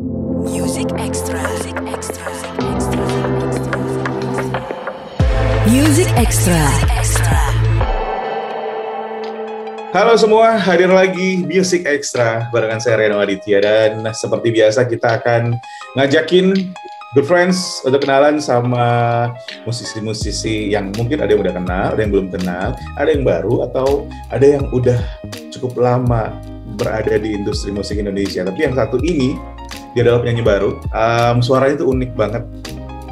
Music Extra. Music Extra. Music Extra. Halo semua, hadir lagi Music Extra barengan saya Reno Aditya dan seperti biasa kita akan ngajakin good friends untuk kenalan sama musisi-musisi yang mungkin ada yang udah kenal, ada yang belum kenal, ada yang baru atau ada yang udah cukup lama berada di industri musik Indonesia. Tapi yang satu ini dia adalah penyanyi baru. Um, suaranya tuh unik banget,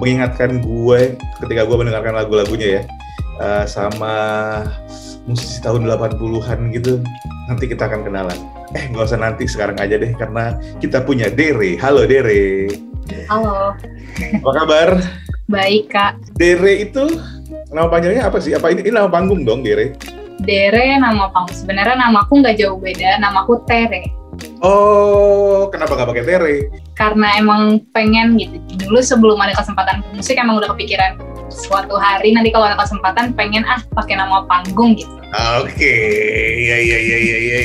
mengingatkan gue ketika gue mendengarkan lagu-lagunya ya uh, sama musisi tahun 80-an gitu. Nanti kita akan kenalan. Eh, nggak usah nanti, sekarang aja deh, karena kita punya Dere. Halo Dere. Halo. Apa kabar? Baik, Kak. Dere itu nama panjangnya apa sih? Apa ini, ini nama panggung dong, Dere? Dere nama panggung. Sebenarnya namaku nggak jauh beda. Namaku Tere. Oh, kenapa gak pakai Tere? Karena emang pengen gitu. Dulu sebelum ada kesempatan musik emang udah kepikiran suatu hari nanti kalau ada kesempatan pengen ah pakai nama panggung gitu. Oke, iya iya iya iya. Ya.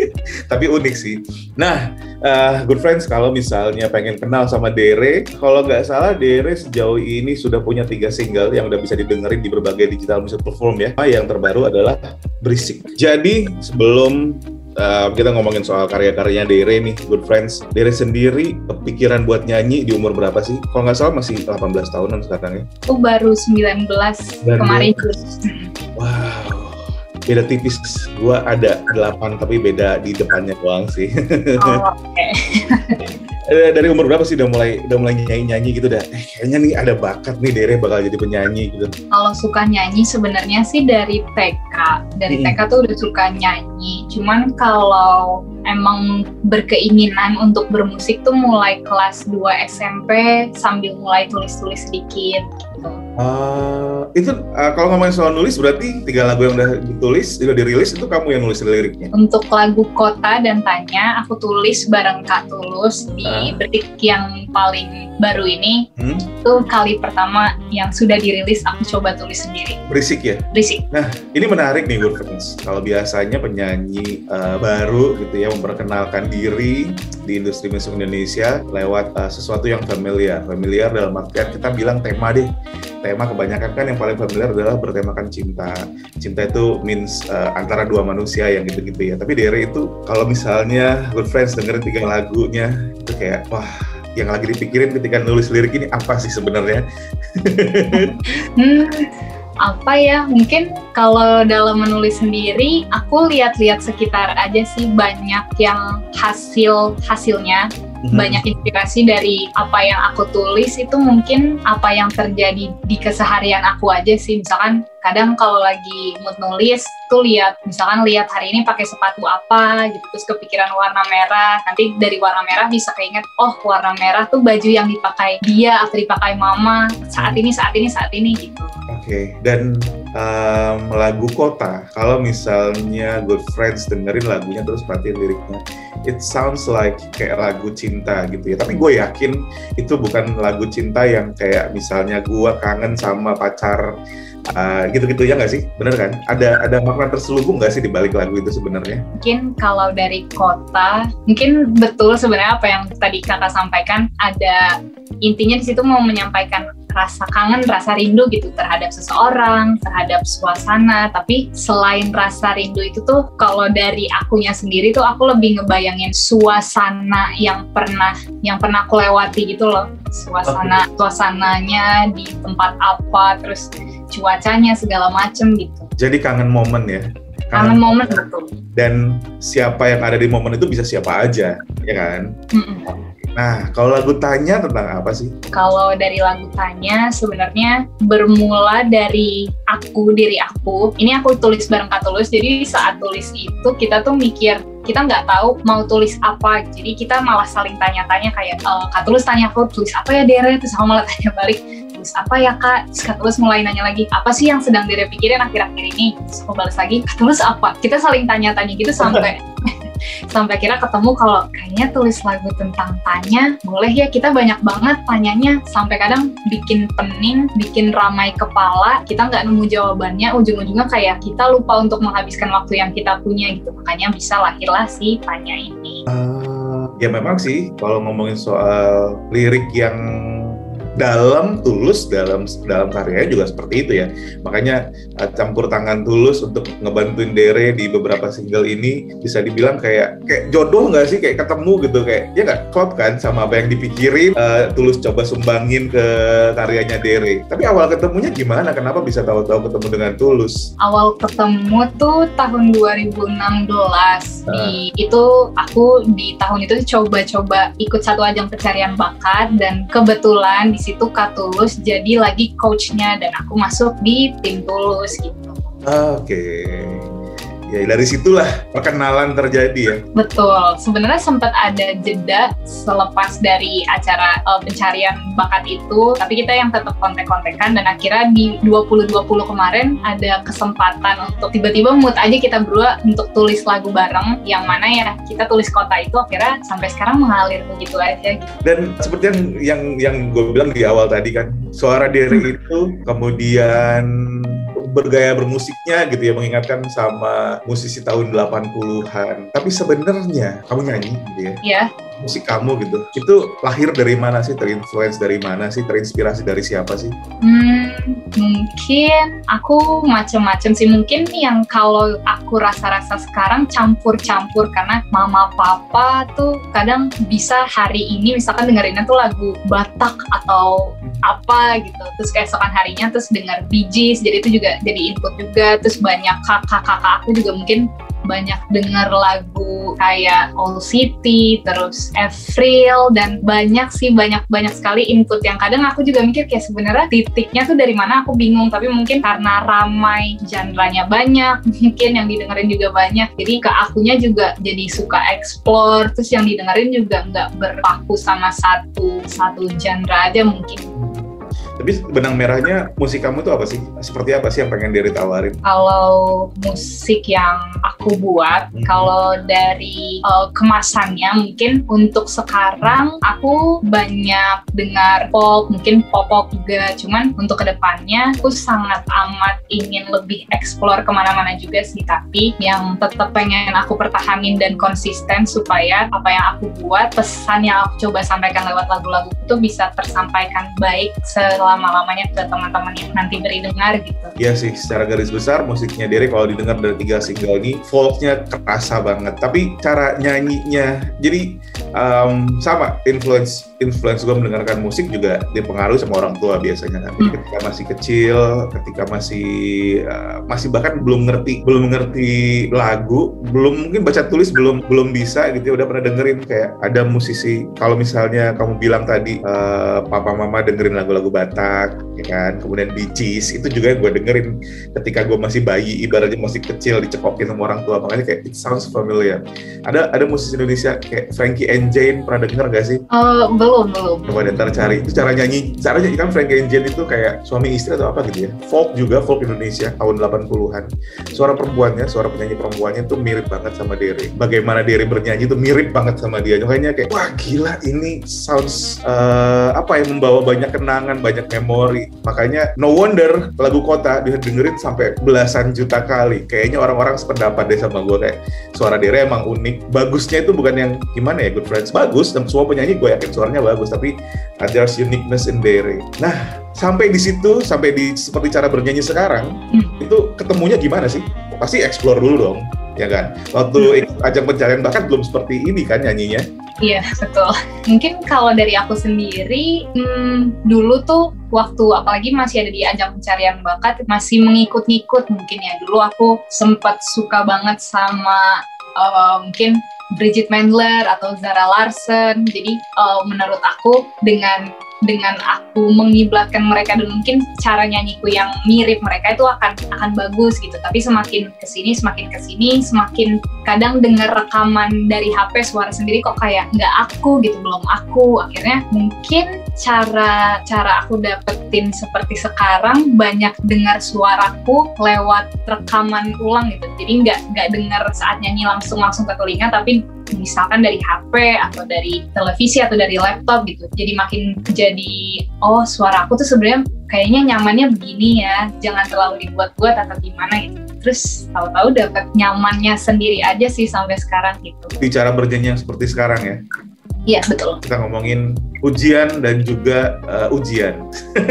Tapi unik sih. Nah, uh, good friends kalau misalnya pengen kenal sama Dere, kalau nggak salah Dere sejauh ini sudah punya tiga single yang udah bisa didengerin di berbagai digital music platform ya. Yang terbaru adalah Berisik. Jadi sebelum uh, kita ngomongin soal karya-karyanya Dere nih, good friends. Dere sendiri kepikiran buat nyanyi di umur berapa sih? Kalau nggak salah masih 18 tahunan sekarang ya? Aku baru 19 Dan kemarin. Wow, beda tipis. Gua ada 8 tapi beda di depannya doang sih. Oh, Oke. Eh, Dari umur berapa sih udah mulai udah mulai nyanyi-nyanyi gitu dah? Eh, kayaknya nih ada bakat nih Dere bakal jadi penyanyi gitu. Kalau suka nyanyi sebenarnya sih dari TK. Dari Hmm. TK tuh udah suka nyanyi. Cuman kalau emang berkeinginan untuk bermusik tuh mulai kelas 2 SMP sambil mulai tulis-tulis sedikit gitu. Ah, itu ah, kalau ngomongin soal nulis berarti tiga lagu yang udah ditulis, udah dirilis itu kamu yang nulis liriknya. Untuk lagu Kota dan Tanya, aku tulis bareng Kak Tulus di Ah. detik yang paling baru ini. Hmm? Itu kali pertama yang sudah dirilis, aku coba tulis sendiri. Berisik ya. Risik. Ini menarik nih good friends. Kalau biasanya penyanyi uh, baru gitu ya memperkenalkan diri di industri musik Indonesia lewat uh, sesuatu yang familiar. Familiar dalam artian kita bilang tema deh. Tema kebanyakan kan yang paling familiar adalah bertemakan cinta. Cinta itu means uh, antara dua manusia yang gitu-gitu ya. Tapi Dere itu kalau misalnya good friends dengerin tiga lagunya itu kayak wah yang lagi dipikirin ketika nulis lirik ini apa sih sebenarnya? Hmm, apa ya? Mungkin kalau dalam menulis sendiri, aku lihat-lihat sekitar aja sih banyak yang hasil hasilnya Hmm. banyak inspirasi dari apa yang aku tulis itu mungkin apa yang terjadi di keseharian aku aja sih misalkan kadang kalau lagi mood nulis tuh lihat misalkan lihat hari ini pakai sepatu apa gitu terus kepikiran warna merah nanti dari warna merah bisa keinget oh warna merah tuh baju yang dipakai dia atau dipakai mama saat ini saat ini saat ini gitu Oke, dan um, lagu Kota, kalau misalnya Good Friends dengerin lagunya terus perhatiin liriknya, it sounds like kayak lagu cinta gitu ya. Tapi gue yakin itu bukan lagu cinta yang kayak misalnya gue kangen sama pacar uh, gitu-gitu ya nggak sih? Bener kan? Ada ada makna terselubung nggak sih di balik lagu itu sebenarnya? mungkin kalau dari kota mungkin betul sebenarnya apa yang tadi kakak sampaikan ada intinya di situ mau menyampaikan rasa kangen rasa rindu gitu terhadap seseorang terhadap suasana tapi selain rasa rindu itu tuh kalau dari akunya sendiri tuh aku lebih ngebayangin suasana yang pernah yang pernah aku lewati gitu loh suasana suasananya di tempat apa terus cuacanya segala macem gitu Jadi kangen momen ya. Kangen momen betul Dan siapa yang ada di momen itu bisa siapa aja, ya kan? Mm-mm. Nah, kalau lagu tanya tentang apa sih? Kalau dari lagu Tanya sebenarnya bermula dari aku diri aku. Ini aku tulis bareng Kak Tulus. Jadi saat tulis itu kita tuh mikir kita nggak tahu mau tulis apa. Jadi kita malah saling tanya-tanya kayak e, Kak Tulus tanya aku tulis apa ya Dere terus aku malah tanya balik apa ya Kak? Terus Kak Tulus mulai nanya lagi apa sih yang sedang Dere pikirin akhir-akhir ini? Terus aku balas lagi Kak Tulus apa? Kita saling tanya-tanya gitu sampai sampai kira ketemu kalau kayaknya tulis lagu tentang tanya boleh ya kita banyak banget tanyanya sampai kadang bikin pening bikin ramai kepala kita nggak nemu jawabannya ujung-ujungnya kayak kita lupa untuk menghabiskan waktu yang kita punya gitu makanya bisa lahirlah si tanya ini Ah, ya memang sih kalau ngomongin soal lirik yang dalam tulus dalam dalam karyanya juga seperti itu ya. Makanya uh, campur tangan tulus untuk ngebantuin Dere di beberapa single ini bisa dibilang kayak kayak jodoh nggak sih? Kayak ketemu gitu kayak ya nggak? Klop kan sama apa yang dipikirin uh, tulus coba sumbangin ke karyanya Dere. Tapi awal ketemunya gimana? Kenapa bisa tahu-tahu ketemu dengan tulus? Awal ketemu tuh tahun 2016 di itu aku di tahun itu coba-coba ikut satu ajang pencarian bakat dan kebetulan di situ Kak Tulus jadi lagi coachnya dan aku masuk di tim Tulus gitu. Oke. Okay ya dari situlah perkenalan terjadi ya. Betul. Sebenarnya sempat ada jeda selepas dari acara uh, pencarian bakat itu, tapi kita yang tetap kontek-kontekan dan akhirnya di 2020 kemarin ada kesempatan untuk tiba-tiba mood aja kita berdua untuk tulis lagu bareng yang mana ya kita tulis kota itu akhirnya sampai sekarang mengalir begitu aja gitu. Dan seperti yang yang yang gue bilang di awal tadi kan, suara Derek hmm. itu kemudian bergaya bermusiknya gitu ya mengingatkan sama musisi tahun 80-an. Tapi sebenarnya kamu nyanyi gitu ya. Iya. Musik kamu gitu. Itu lahir dari mana sih? Terinfluence dari mana sih? Terinspirasi dari siapa sih? Hmm, mungkin aku macem-macem sih. Mungkin yang kalau aku rasa-rasa sekarang campur-campur karena mama papa tuh kadang bisa hari ini misalkan dengerinnya tuh lagu Batak atau apa gitu. Terus keesokan harinya terus dengar Gees jadi itu juga jadi input juga. Terus banyak kakak-kakak aku juga mungkin banyak dengar lagu kayak All City, terus Avril dan banyak sih banyak banyak sekali input yang kadang aku juga mikir kayak sebenarnya titiknya tuh dari mana? Aku bingung tapi mungkin karena ramai genre-nya banyak mungkin yang didengerin juga banyak jadi ke akunya juga jadi suka explore terus yang didengerin juga nggak berpaku sama satu satu genre aja mungkin tapi benang merahnya musik kamu itu apa sih? Seperti apa sih yang pengen Diri tawarin? Kalau musik yang aku buat, hmm. kalau dari uh, kemasannya mungkin untuk sekarang aku banyak dengar pop, mungkin pop pop juga. Cuman untuk ke depannya aku sangat amat ingin lebih explore ke mana-mana juga sih. Tapi yang tetap pengen aku pertahanin dan konsisten supaya apa yang aku buat, pesan yang aku coba sampaikan lewat lagu-lagu itu bisa tersampaikan baik selama selama-lamanya ke teman-teman yang nanti beri dengar gitu. Iya sih, secara garis besar musiknya Derek kalau didengar dari tiga single ini, folknya kerasa banget. Tapi cara nyanyinya, jadi um, sama influence influence gue mendengarkan musik juga dipengaruhi sama orang tua biasanya kan. Hmm. Ketika masih kecil, ketika masih uh, masih bahkan belum ngerti belum ngerti lagu, belum mungkin baca tulis belum belum bisa gitu ya udah pernah dengerin kayak ada musisi kalau misalnya kamu bilang tadi uh, papa mama dengerin lagu-lagu Batak ya kan, kemudian Bicis itu juga gue dengerin ketika gue masih bayi ibaratnya masih kecil dicekokin sama orang tua makanya kayak it sounds familiar. Ada ada musisi Indonesia kayak Frankie and Jane pernah denger gak sih? Uh, belum belum belum. Coba ntar cari. Itu cara nyanyi cara nyanyi kan Frank Angel itu kayak suami istri atau apa gitu ya? Folk juga folk Indonesia tahun 80-an suara perempuannya suara penyanyi perempuannya tuh mirip banget sama Derry. Bagaimana Derry bernyanyi tuh mirip banget sama dia. Makanya kayak wah gila ini sounds uh, apa ya membawa banyak kenangan banyak memori. Makanya no wonder lagu kota dengerin sampai belasan juta kali. Kayaknya orang-orang sependapat deh sama gue kayak suara Derry emang unik. Bagusnya itu bukan yang gimana ya good friends? Bagus dan semua penyanyi gue yakin suaranya bagus tapi uh, there's uniqueness in Dere. Nah, sampai di situ sampai di seperti cara bernyanyi sekarang hmm. itu ketemunya gimana sih? Pasti explore dulu dong, ya kan? Waktu hmm. ikut ajang pencarian bakat belum seperti ini kan nyanyinya. Iya betul. Mungkin kalau dari aku sendiri, hmm, dulu tuh waktu apalagi masih ada di ajang pencarian bakat, masih mengikut-ngikut mungkin ya. Dulu aku sempat suka banget sama uh, mungkin Bridget Mendler atau Zara Larsen. Jadi uh, menurut aku dengan dengan aku mengiblatkan mereka dan mungkin cara nyanyiku yang mirip mereka itu akan akan bagus gitu. Tapi semakin ke sini semakin ke sini semakin kadang dengar rekaman dari HP suara sendiri kok kayak nggak aku gitu belum aku. Akhirnya mungkin cara cara aku dapetin seperti sekarang banyak dengar suaraku lewat rekaman ulang gitu. Jadi nggak nggak dengar saat nyanyi langsung langsung ke telinga tapi misalkan dari HP atau dari televisi atau dari laptop gitu jadi makin jadi oh suara aku tuh sebenarnya kayaknya nyamannya begini ya jangan terlalu dibuat-buat atau gimana gitu. Terus tahu-tahu dapat nyamannya sendiri aja sih sampai sekarang gitu. Bicara berjanji yang seperti sekarang ya Iya betul. Kita ngomongin ujian dan juga uh, ujian.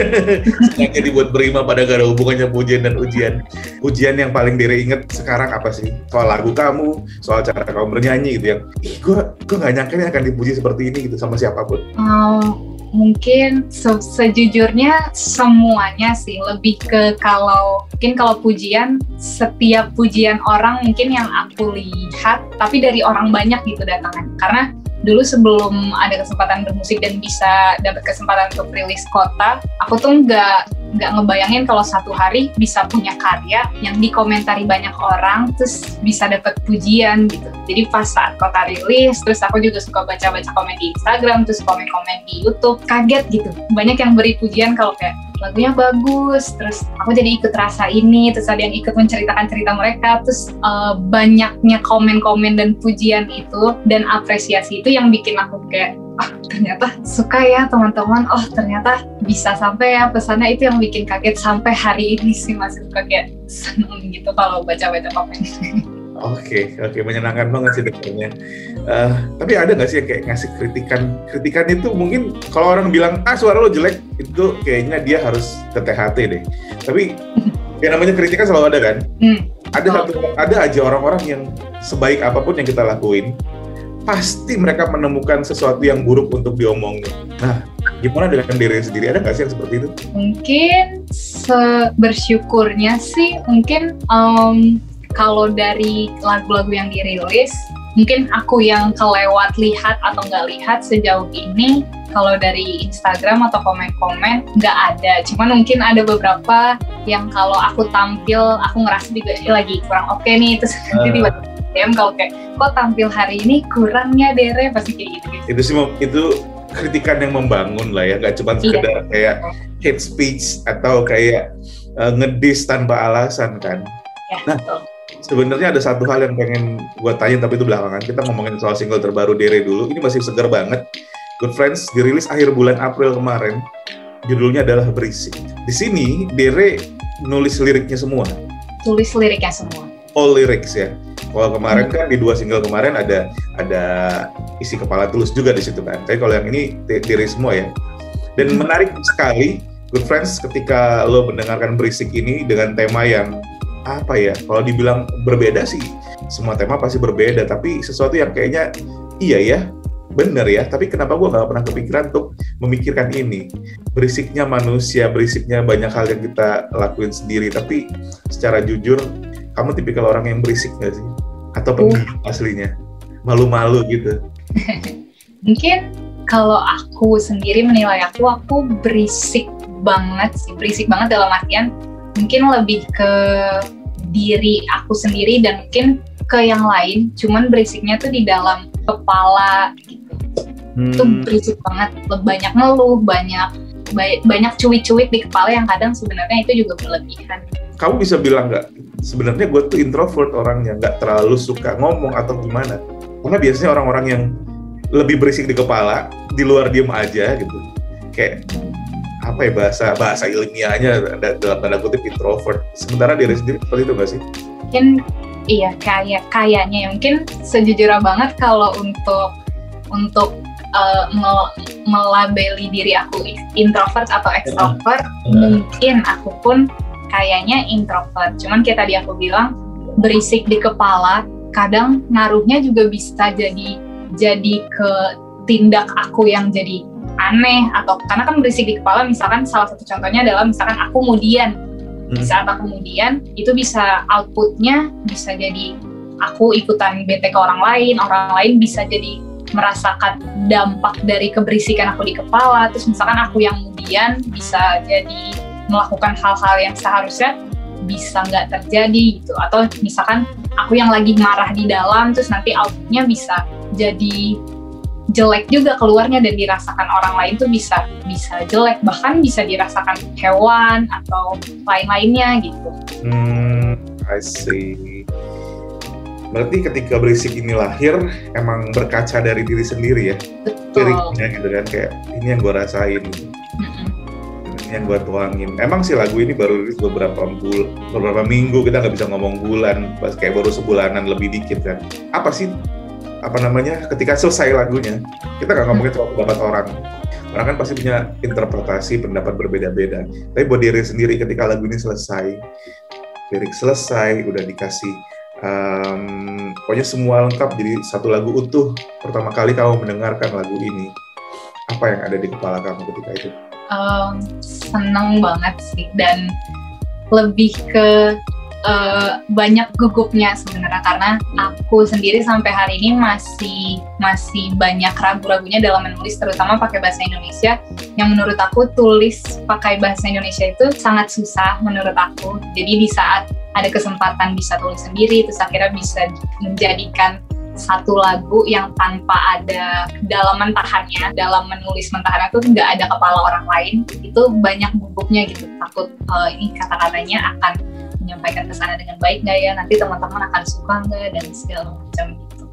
Sengaja dibuat berima pada gak ada hubungannya ujian dan ujian. Ujian yang paling diri inget sekarang apa sih? Soal lagu kamu, soal cara kamu bernyanyi gitu yang, ih gue gue gak nyangka nih akan dipuji seperti ini gitu sama siapa pun. Um, mungkin se sejujurnya semuanya sih lebih ke kalau mungkin kalau pujian setiap pujian orang mungkin yang aku lihat tapi dari orang banyak gitu datangnya karena dulu sebelum ada kesempatan bermusik dan bisa dapat kesempatan untuk rilis kota, aku tuh nggak nggak ngebayangin kalau satu hari bisa punya karya yang dikomentari banyak orang, terus bisa dapat pujian gitu. Jadi pas saat kota rilis, terus aku juga suka baca-baca komen di Instagram, terus komen-komen di YouTube, kaget gitu. Banyak yang beri pujian kalau kayak lagunya bagus terus aku jadi ikut rasa ini terus ada yang ikut menceritakan cerita mereka terus uh, banyaknya komen-komen dan pujian itu dan apresiasi itu yang bikin aku kayak ah ternyata suka ya teman-teman oh ternyata bisa sampai ya pesannya itu yang bikin kaget sampai hari ini sih masih suka kayak seneng gitu kalau baca-baca komen Oke, okay, oke okay. menyenangkan banget sih dengarnya. Uh, tapi ada nggak sih yang kayak ngasih kritikan? Kritikan itu mungkin kalau orang bilang ah suara lo jelek itu kayaknya dia harus ke THT deh. Tapi yang namanya kritikan selalu ada kan? Hmm. Ada oh. satu, ada aja orang-orang yang sebaik apa pun yang kita lakuin, pasti mereka menemukan sesuatu yang buruk untuk diomongin. Nah, gimana dengan diri sendiri? Ada nggak sih yang seperti itu? Mungkin bersyukurnya sih, mungkin um, kalau dari lagu-lagu yang dirilis mungkin aku yang kelewat lihat atau nggak lihat sejauh ini kalau dari Instagram atau komen-komen nggak ada cuman mungkin ada beberapa yang kalau aku tampil aku ngerasa juga lagi kurang oke okay nih terus uh. nanti tiba DM kalau kayak kok tampil hari ini kurangnya dere? Pasti kayak gitu, gitu. itu sih itu kritikan yang membangun lah ya nggak cuma iya. sekedar iya. kayak hate speech atau kayak uh, ngedis tanpa alasan kan? Ya, nah betul. sebenarnya ada satu hal yang pengen gue tanya tapi itu belakangan. Kita ngomongin soal single terbaru Dere dulu. Ini masih segar banget. Good Friends dirilis akhir bulan April kemarin. Judulnya adalah Berisik. Di sini Dere nulis liriknya semua. Tulis liriknya semua. All lyrics ya kalau kemarin kan di dua single kemarin ada ada isi kepala tulus juga di situ kan tapi kalau yang ini diri semua ya. Dan hmm. menarik sekali Good Friends ketika lo mendengarkan berisik ini dengan tema yang apa ya kalau dibilang berbeda sih. Semua tema pasti berbeda tapi sesuatu yang kayaknya iya ya bener ya. Tapi kenapa gue nggak pernah kepikiran untuk memikirkan ini? Berisiknya manusia berisiknya banyak hal yang kita lakuin sendiri. Tapi secara jujur kamu tipikal orang yang berisik gak sih? Atau pendiam uh. aslinya? Malu-malu gitu. Mungkin kalau aku sendiri menilai aku aku berisik banget sih. Berisik banget dalam artian mungkin lebih ke diri aku sendiri dan mungkin ke yang lain. Cuman berisiknya tuh di dalam kepala gitu. Hmm. itu berisik banget. Banyak ngeluh banyak banyak cuit-cuit di kepala yang kadang sebenarnya itu juga berlebihan kamu bisa bilang nggak sebenarnya gue tuh introvert orangnya nggak terlalu suka ngomong atau gimana karena biasanya orang-orang yang lebih berisik di kepala di luar diem aja gitu kayak apa ya bahasa bahasa ilmiahnya dalam tanda kutip introvert. Sementara diri sendiri seperti itu nggak sih? Mungkin iya kayak kayaknya ya mungkin sejujurnya banget kalau untuk untuk uh, melabeli diri aku introvert atau extrovert uh, mungkin aku pun kayaknya introvert. Cuman kayak tadi aku bilang berisik di kepala kadang ngaruhnya juga bisa jadi jadi ke tindak aku yang jadi aneh atau karena kan berisik di kepala misalkan salah satu contohnya adalah misalkan aku kemudian hmm. di saat aku kemudian itu bisa outputnya bisa jadi aku ikutan bete ke orang lain orang lain bisa jadi merasakan dampak dari keberisikan aku di kepala terus misalkan aku yang kemudian bisa jadi melakukan hal-hal yang seharusnya bisa nggak terjadi gitu atau misalkan aku yang lagi marah di dalam terus nanti outputnya bisa jadi jelek juga keluarnya dan dirasakan orang lain tuh bisa bisa jelek bahkan bisa dirasakan hewan atau lain-lainnya gitu. Hmm, I see. Berarti ketika berisik ini lahir emang berkaca dari diri sendiri ya, liriknya gitu kan kayak ini yang gue rasain, ini yang gue tuangin. Emang sih lagu ini baru rilis beberapa bul, beberapa minggu kita nggak bisa ngomong bulan, pas kayak baru sebulanan lebih dikit kan. Apa sih apa namanya ketika selesai lagunya kita nggak ngomongin soal pendapat orang. Orang kan pasti punya interpretasi pendapat berbeda-beda. Tapi buat diri sendiri ketika lagu ini selesai lirik selesai udah dikasih um, pokoknya semua lengkap jadi satu lagu utuh pertama kali kamu mendengarkan lagu ini. Apa yang ada di kepala kamu ketika itu? Um, seneng banget sih dan lebih ke uh, banyak gugupnya sebenarnya karena aku sendiri sampai hari ini masih masih banyak ragu-ragunya dalam menulis terutama pakai bahasa Indonesia yang menurut aku tulis pakai bahasa Indonesia itu sangat susah menurut aku jadi di saat ada kesempatan bisa tulis sendiri terus akhirnya bisa menjadikan satu lagu yang tanpa ada dalam mentahannya, dalam menulis mentahannya tuh nggak ada kepala orang lain, itu banyak gugupnya gitu. Takut uh, ini kata-katanya akan menyampaikan ke sana dengan baik nggak ya, nanti teman-teman akan suka nggak dan segala macam gitu.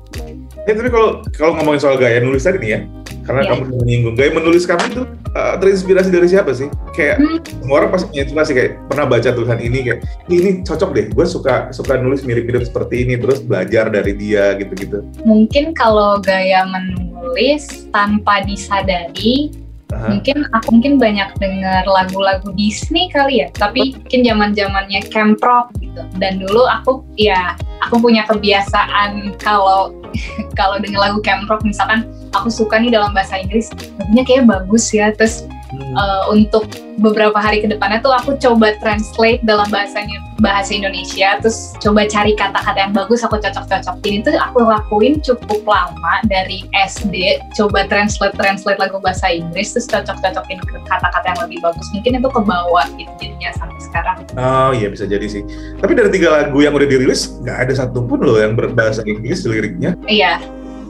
Ya tapi kalau kalau ngomongin soal gaya nulis tadi nih ya, karena ya. kamu menyinggung gaya menulis kamu itu uh, terinspirasi dari siapa sih? Kayak hmm. semua orang pasti punya inspirasi kayak pernah baca tulisan ini kayak ini cocok deh, gue suka suka nulis mirip-mirip seperti ini terus belajar dari dia gitu-gitu. Mungkin kalau gaya menulis tanpa disadari Uh-huh. Mungkin aku mungkin banyak dengar lagu-lagu Disney kali ya, tapi mungkin zaman zamannya camp rock gitu. Dan dulu aku ya aku punya kebiasaan kalau kalau dengar lagu camp rock misalkan aku suka nih dalam bahasa Inggris, lagunya kayak bagus ya, terus hmm. uh, untuk beberapa hari ke depannya tuh aku coba translate dalam bahasanya bahasa Indonesia terus coba cari kata-kata yang bagus aku cocok-cocokin itu aku lakuin cukup lama dari SD coba translate translate lagu bahasa Inggris terus cocok-cocokin kata-kata yang lebih bagus. Mungkin itu kebawa gitu jadinya sampai sekarang. Oh iya bisa jadi sih. Tapi dari tiga lagu yang udah dirilis nggak ada satupun loh yang berbahasa Inggris liriknya. Iya.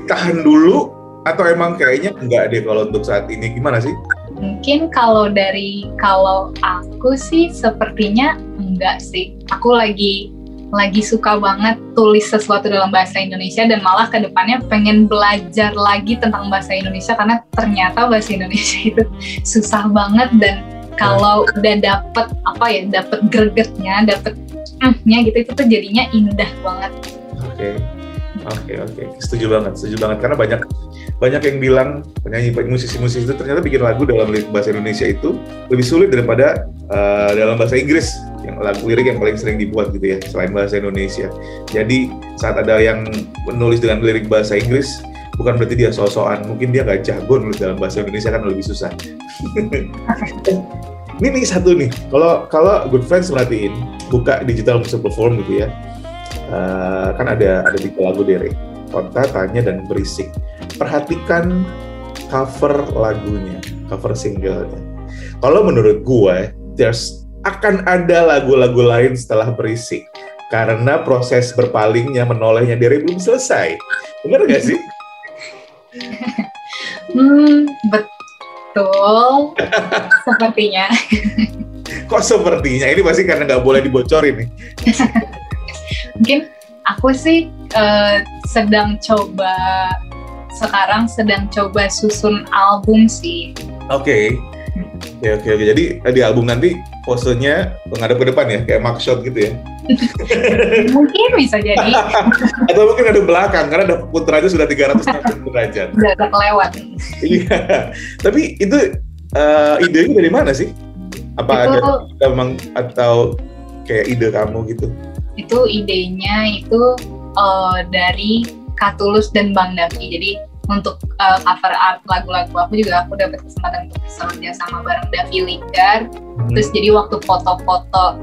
Tahan dulu atau emang kayaknya enggak deh kalau untuk saat ini? Gimana sih Mungkin kalau dari kalau aku sih sepertinya enggak sih. Aku lagi lagi suka banget tulis sesuatu dalam bahasa Indonesia dan malah ke depannya pengen belajar lagi tentang bahasa Indonesia karena ternyata bahasa Indonesia itu susah banget dan kalau udah dapet apa ya dapet gregetnya dapet gitu itu tuh jadinya indah banget. Oke. Okay. Oke okay, oke, okay. setuju banget, setuju banget karena banyak banyak yang bilang penyanyi musisi-musisi itu ternyata bikin lagu dalam bahasa Indonesia itu lebih sulit daripada uh, dalam bahasa Inggris yang lagu lirik yang paling sering dibuat gitu ya selain bahasa Indonesia. Jadi saat ada yang menulis dengan lirik bahasa Inggris bukan berarti dia sosokan, mungkin dia nggak jago nulis dalam bahasa Indonesia kan lebih susah. ini nih satu nih, kalau kalau Good Friends merhatiin buka digital music perform gitu ya, uh, kan ada ada tiga lagu dari Kota, Tanya, dan Berisik perhatikan cover lagunya, cover singlenya. Kalau menurut gue, there's akan ada lagu-lagu lain setelah berisik karena proses berpalingnya menolehnya dari belum selesai. Benar gak sih? hmm, betul. Sepertinya. Kok sepertinya? Ini pasti karena nggak boleh dibocorin nih. Mungkin aku sih uh, sedang coba sekarang sedang coba susun album sih. Oke. Okay. Oke oke oke. Jadi eh, di album nanti posenya menghadap ke depan ya, kayak shot gitu ya. mungkin bisa jadi. Atau mungkin ada belakang karena ada putranya sudah 360 derajat. Sudah kelewat. iya. Tapi itu uh, idenya dari mana sih? Apa itu, ada memang atau kayak ide kamu gitu? Itu idenya itu uh, dari Katulus dan Bang Davi. Jadi untuk uh, cover art lagu-lagu aku juga aku dapat kesempatan untuk bisa kerja sama bareng Davi Linggar. Hmm. Terus jadi waktu foto-foto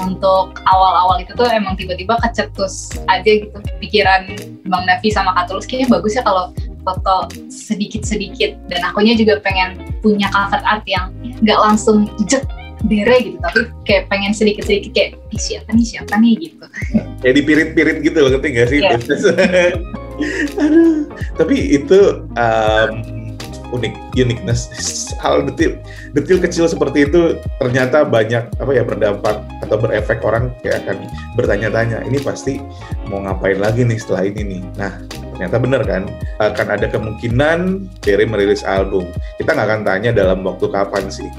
untuk awal-awal itu tuh emang tiba-tiba kecetus aja gitu pikiran Bang Davi sama Katulus kayaknya bagus ya kalau foto sedikit-sedikit dan akunya juga pengen punya cover art yang nggak langsung jet dere gitu tapi kayak pengen sedikit sedikit kayak siapa nih siapa nih gitu kayak dipirit-pirit gitu loh ngerti gak sih yeah. aduh. Tapi itu um, unik uniqueness hal detil detil kecil seperti itu ternyata banyak apa ya berdampak atau berefek orang kayak akan bertanya-tanya ini pasti mau ngapain lagi nih setelah ini nih? Nah ternyata benar kan? Akan ada kemungkinan Terry merilis album. Kita nggak akan tanya dalam waktu kapan sih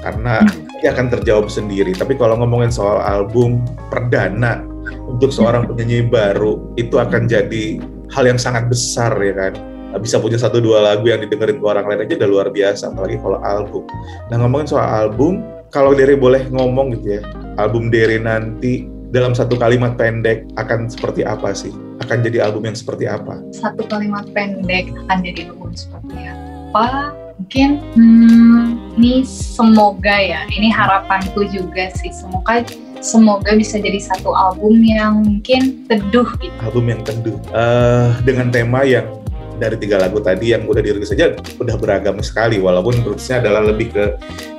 karena dia akan terjawab sendiri. Tapi kalau ngomongin soal album perdana untuk seorang penyanyi baru itu akan jadi hal yang sangat besar ya kan? Bisa punya satu dua lagu yang didengerin ke orang lain aja udah luar biasa apalagi kalau album. Nah ngomongin soal album kalau Dere boleh ngomong gitu ya album Dere nanti dalam satu kalimat pendek akan seperti apa sih? Akan jadi album yang seperti apa? Satu kalimat pendek akan jadi album seperti apa? Mungkin hmm, ini semoga ya ini harapanku juga sih. Semoga semoga bisa jadi satu album yang mungkin teduh gitu. Album yang teduh uh, dengan tema yang dari tiga lagu tadi yang udah dirilis saja udah beragam sekali walaupun terusnya adalah lebih ke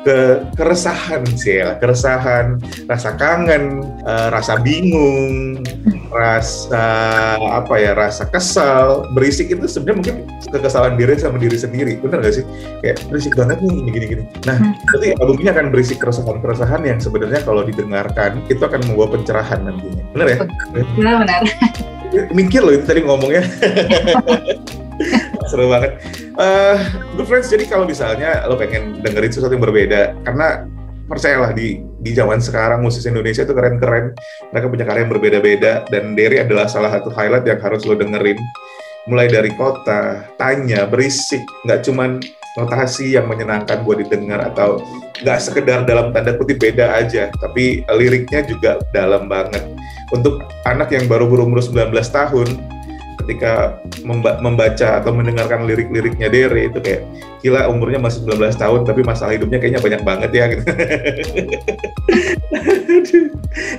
ke keresahan sih ya keresahan rasa kangen uh, rasa bingung rasa apa ya rasa kesal berisik itu sebenarnya mungkin kekesalan diri sama diri sendiri benar gak sih? Kayak berisik banget nih gini gini nah berarti album ini akan berisik keresahan keresahan yang sebenarnya kalau didengarkan itu akan membawa pencerahan nantinya benar ya? Benar benar. Mikir loh itu tadi ngomongnya seru banget. Uh, good friends, jadi kalau misalnya lo pengen dengerin sesuatu yang berbeda, karena percayalah di di zaman sekarang musisi Indonesia itu keren-keren, mereka punya karya yang berbeda-beda dan Derry adalah salah satu highlight yang harus lo dengerin. Mulai dari kota, tanya, berisik, nggak cuman notasi yang menyenangkan buat didengar atau nggak sekedar dalam tanda kutip beda aja, tapi liriknya juga dalam banget. Untuk anak yang baru berumur 19 tahun, ketika membaca atau mendengarkan lirik-liriknya Dere itu kayak gila umurnya masih 19 tahun tapi masalah hidupnya kayaknya banyak banget ya gitu.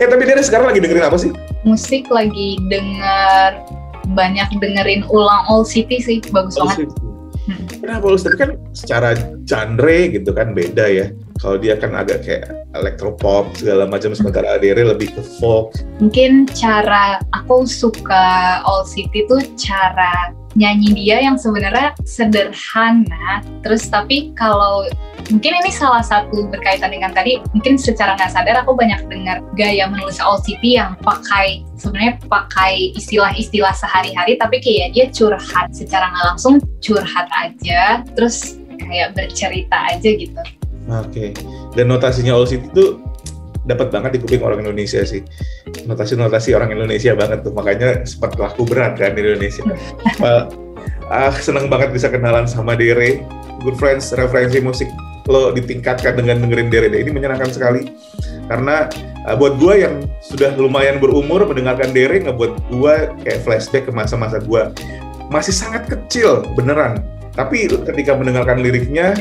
eh tapi Dere sekarang lagi dengerin apa sih? Musik lagi denger banyak dengerin ulang All City sih bagus All banget. City. Hmm. Kenapa All City kan secara genre gitu kan beda ya kalau dia kan agak kayak electropop segala macam sementara Adere lebih ke folk. Mungkin cara aku suka All City tuh cara nyanyi dia yang sebenarnya sederhana terus tapi kalau mungkin ini salah satu berkaitan dengan tadi mungkin secara nggak sadar aku banyak dengar gaya menulis All City yang pakai sebenarnya pakai istilah-istilah sehari-hari tapi kayak dia curhat secara nggak langsung curhat aja terus kayak bercerita aja gitu Oke. Okay. Dan notasinya All City itu dapat banget di kuping orang Indonesia sih. Notasi-notasi orang Indonesia banget tuh. Makanya sempat laku berat kan di Indonesia. well, ah, seneng banget bisa kenalan sama Dere. Good friends, referensi musik lo ditingkatkan dengan dengerin Dere. Ini menyenangkan sekali. Karena uh, buat gue yang sudah lumayan berumur mendengarkan Dere ngebuat gue kayak flashback ke masa-masa gue masih sangat kecil beneran. Tapi ketika mendengarkan liriknya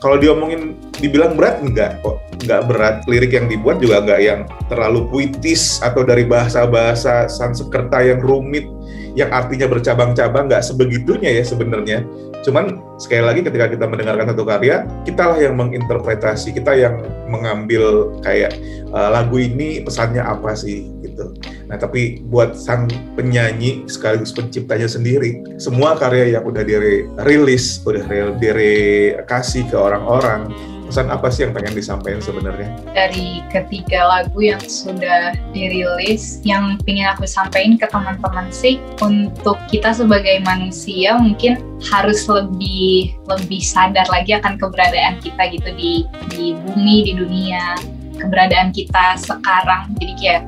kalau diomongin dibilang berat enggak kok. Enggak berat. Lirik yang dibuat juga enggak yang terlalu puitis atau dari bahasa-bahasa Sanskerta yang rumit yang artinya bercabang-cabang nggak sebegitunya ya sebenarnya. Cuman sekali lagi ketika kita mendengarkan satu karya kita lah yang menginterpretasi kita yang mengambil kayak uh, lagu ini pesannya apa sih gitu Nah, tapi buat sang penyanyi sekaligus penciptanya sendiri, semua karya yang udah dire rilis, udah dire kasih ke orang-orang, pesan apa sih yang pengen disampaikan sebenarnya? Dari ketiga lagu yang sudah dirilis, yang ingin aku sampaikan ke teman-teman sih, untuk kita sebagai manusia mungkin harus lebih lebih sadar lagi akan keberadaan kita gitu di di bumi, di dunia, keberadaan kita sekarang. Jadi kayak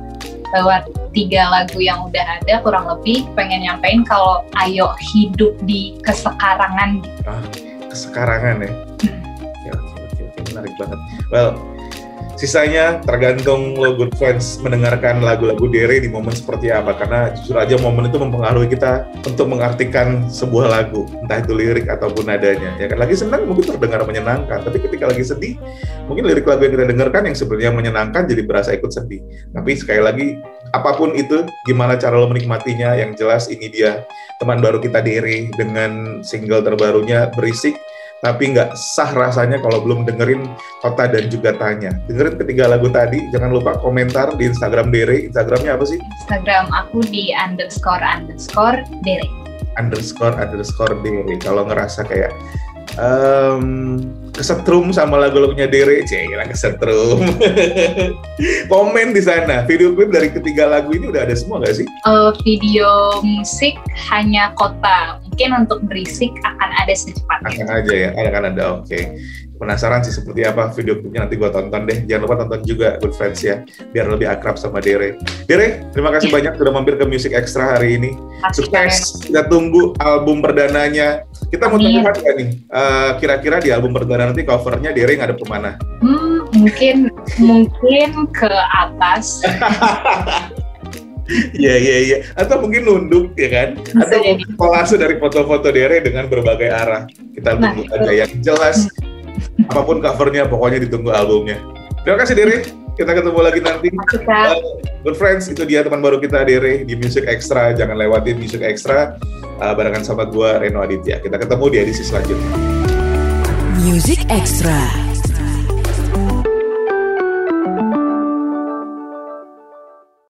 lewat tiga lagu yang udah ada kurang lebih pengen nyampein kalau ayo hidup di kesekarangan. Ah, kesekarangan ya. Hmm. Ya, oke, oke, oke, menarik banget. Well, Sisanya tergantung lo good friends mendengarkan lagu-lagu Dere di momen seperti apa. Karena jujur aja momen itu mempengaruhi kita untuk mengartikan sebuah lagu. Entah itu lirik ataupun nadanya. Ya kan lagi senang mungkin terdengar menyenangkan. Tapi ketika lagi sedih mungkin lirik lagu yang kita dengarkan yang sebenarnya menyenangkan jadi berasa ikut sedih. Tapi sekali lagi apa pun itu gimana cara lo menikmatinya yang jelas ini dia. Teman baru kita Dere dengan single terbarunya berisik tapi nggak sah rasanya kalau belum dengerin Kota dan juga Tanya. Dengerin ketiga lagu tadi, jangan lupa komentar di Instagram Dere. Instagramnya apa sih? Instagram aku di underscore underscore Dere. Underscore underscore Dere. Kalau ngerasa kayak um, kesetrum sama lagu-lagunya Dere, cila kesetrum. Komen di sana. Video klip dari ketiga lagu ini udah ada semua nggak sih? Uh, video musik hanya kota mungkin untuk berisik akan ada secepatnya. Akan aja ya, akan ada. Oke. Penasaran sih seperti apa video klipnya nanti gue tonton deh. Jangan lupa tonton juga Good Friends ya, biar lebih akrab sama Dere. Dere, terima kasih banyak sudah mampir ke Music Extra hari ini. Kasih Sukses. Kita tunggu album perdananya. Kita mau tanya nggak nih? eh, kira-kira di album perdana nanti covernya Dere ngadep ke mana? Hmm, mungkin mungkin ke atas Iya iya iya. Atau mungkin nunduk ya kan? Bisa Atau jadi. kolase dari foto-foto Dere dengan berbagai arah. Kita Nah, tunggu itu. aja yang jelas. Apa pun covernya, pokoknya ditunggu albumnya. Terima kasih Dere. Kita ketemu lagi nanti. Uh, good friends, itu dia teman baru kita Dere di Music Extra. Jangan lewatin Music Extra uh, barengan sama gua Reno Aditya. Kita ketemu di edisi selanjutnya. Music Extra.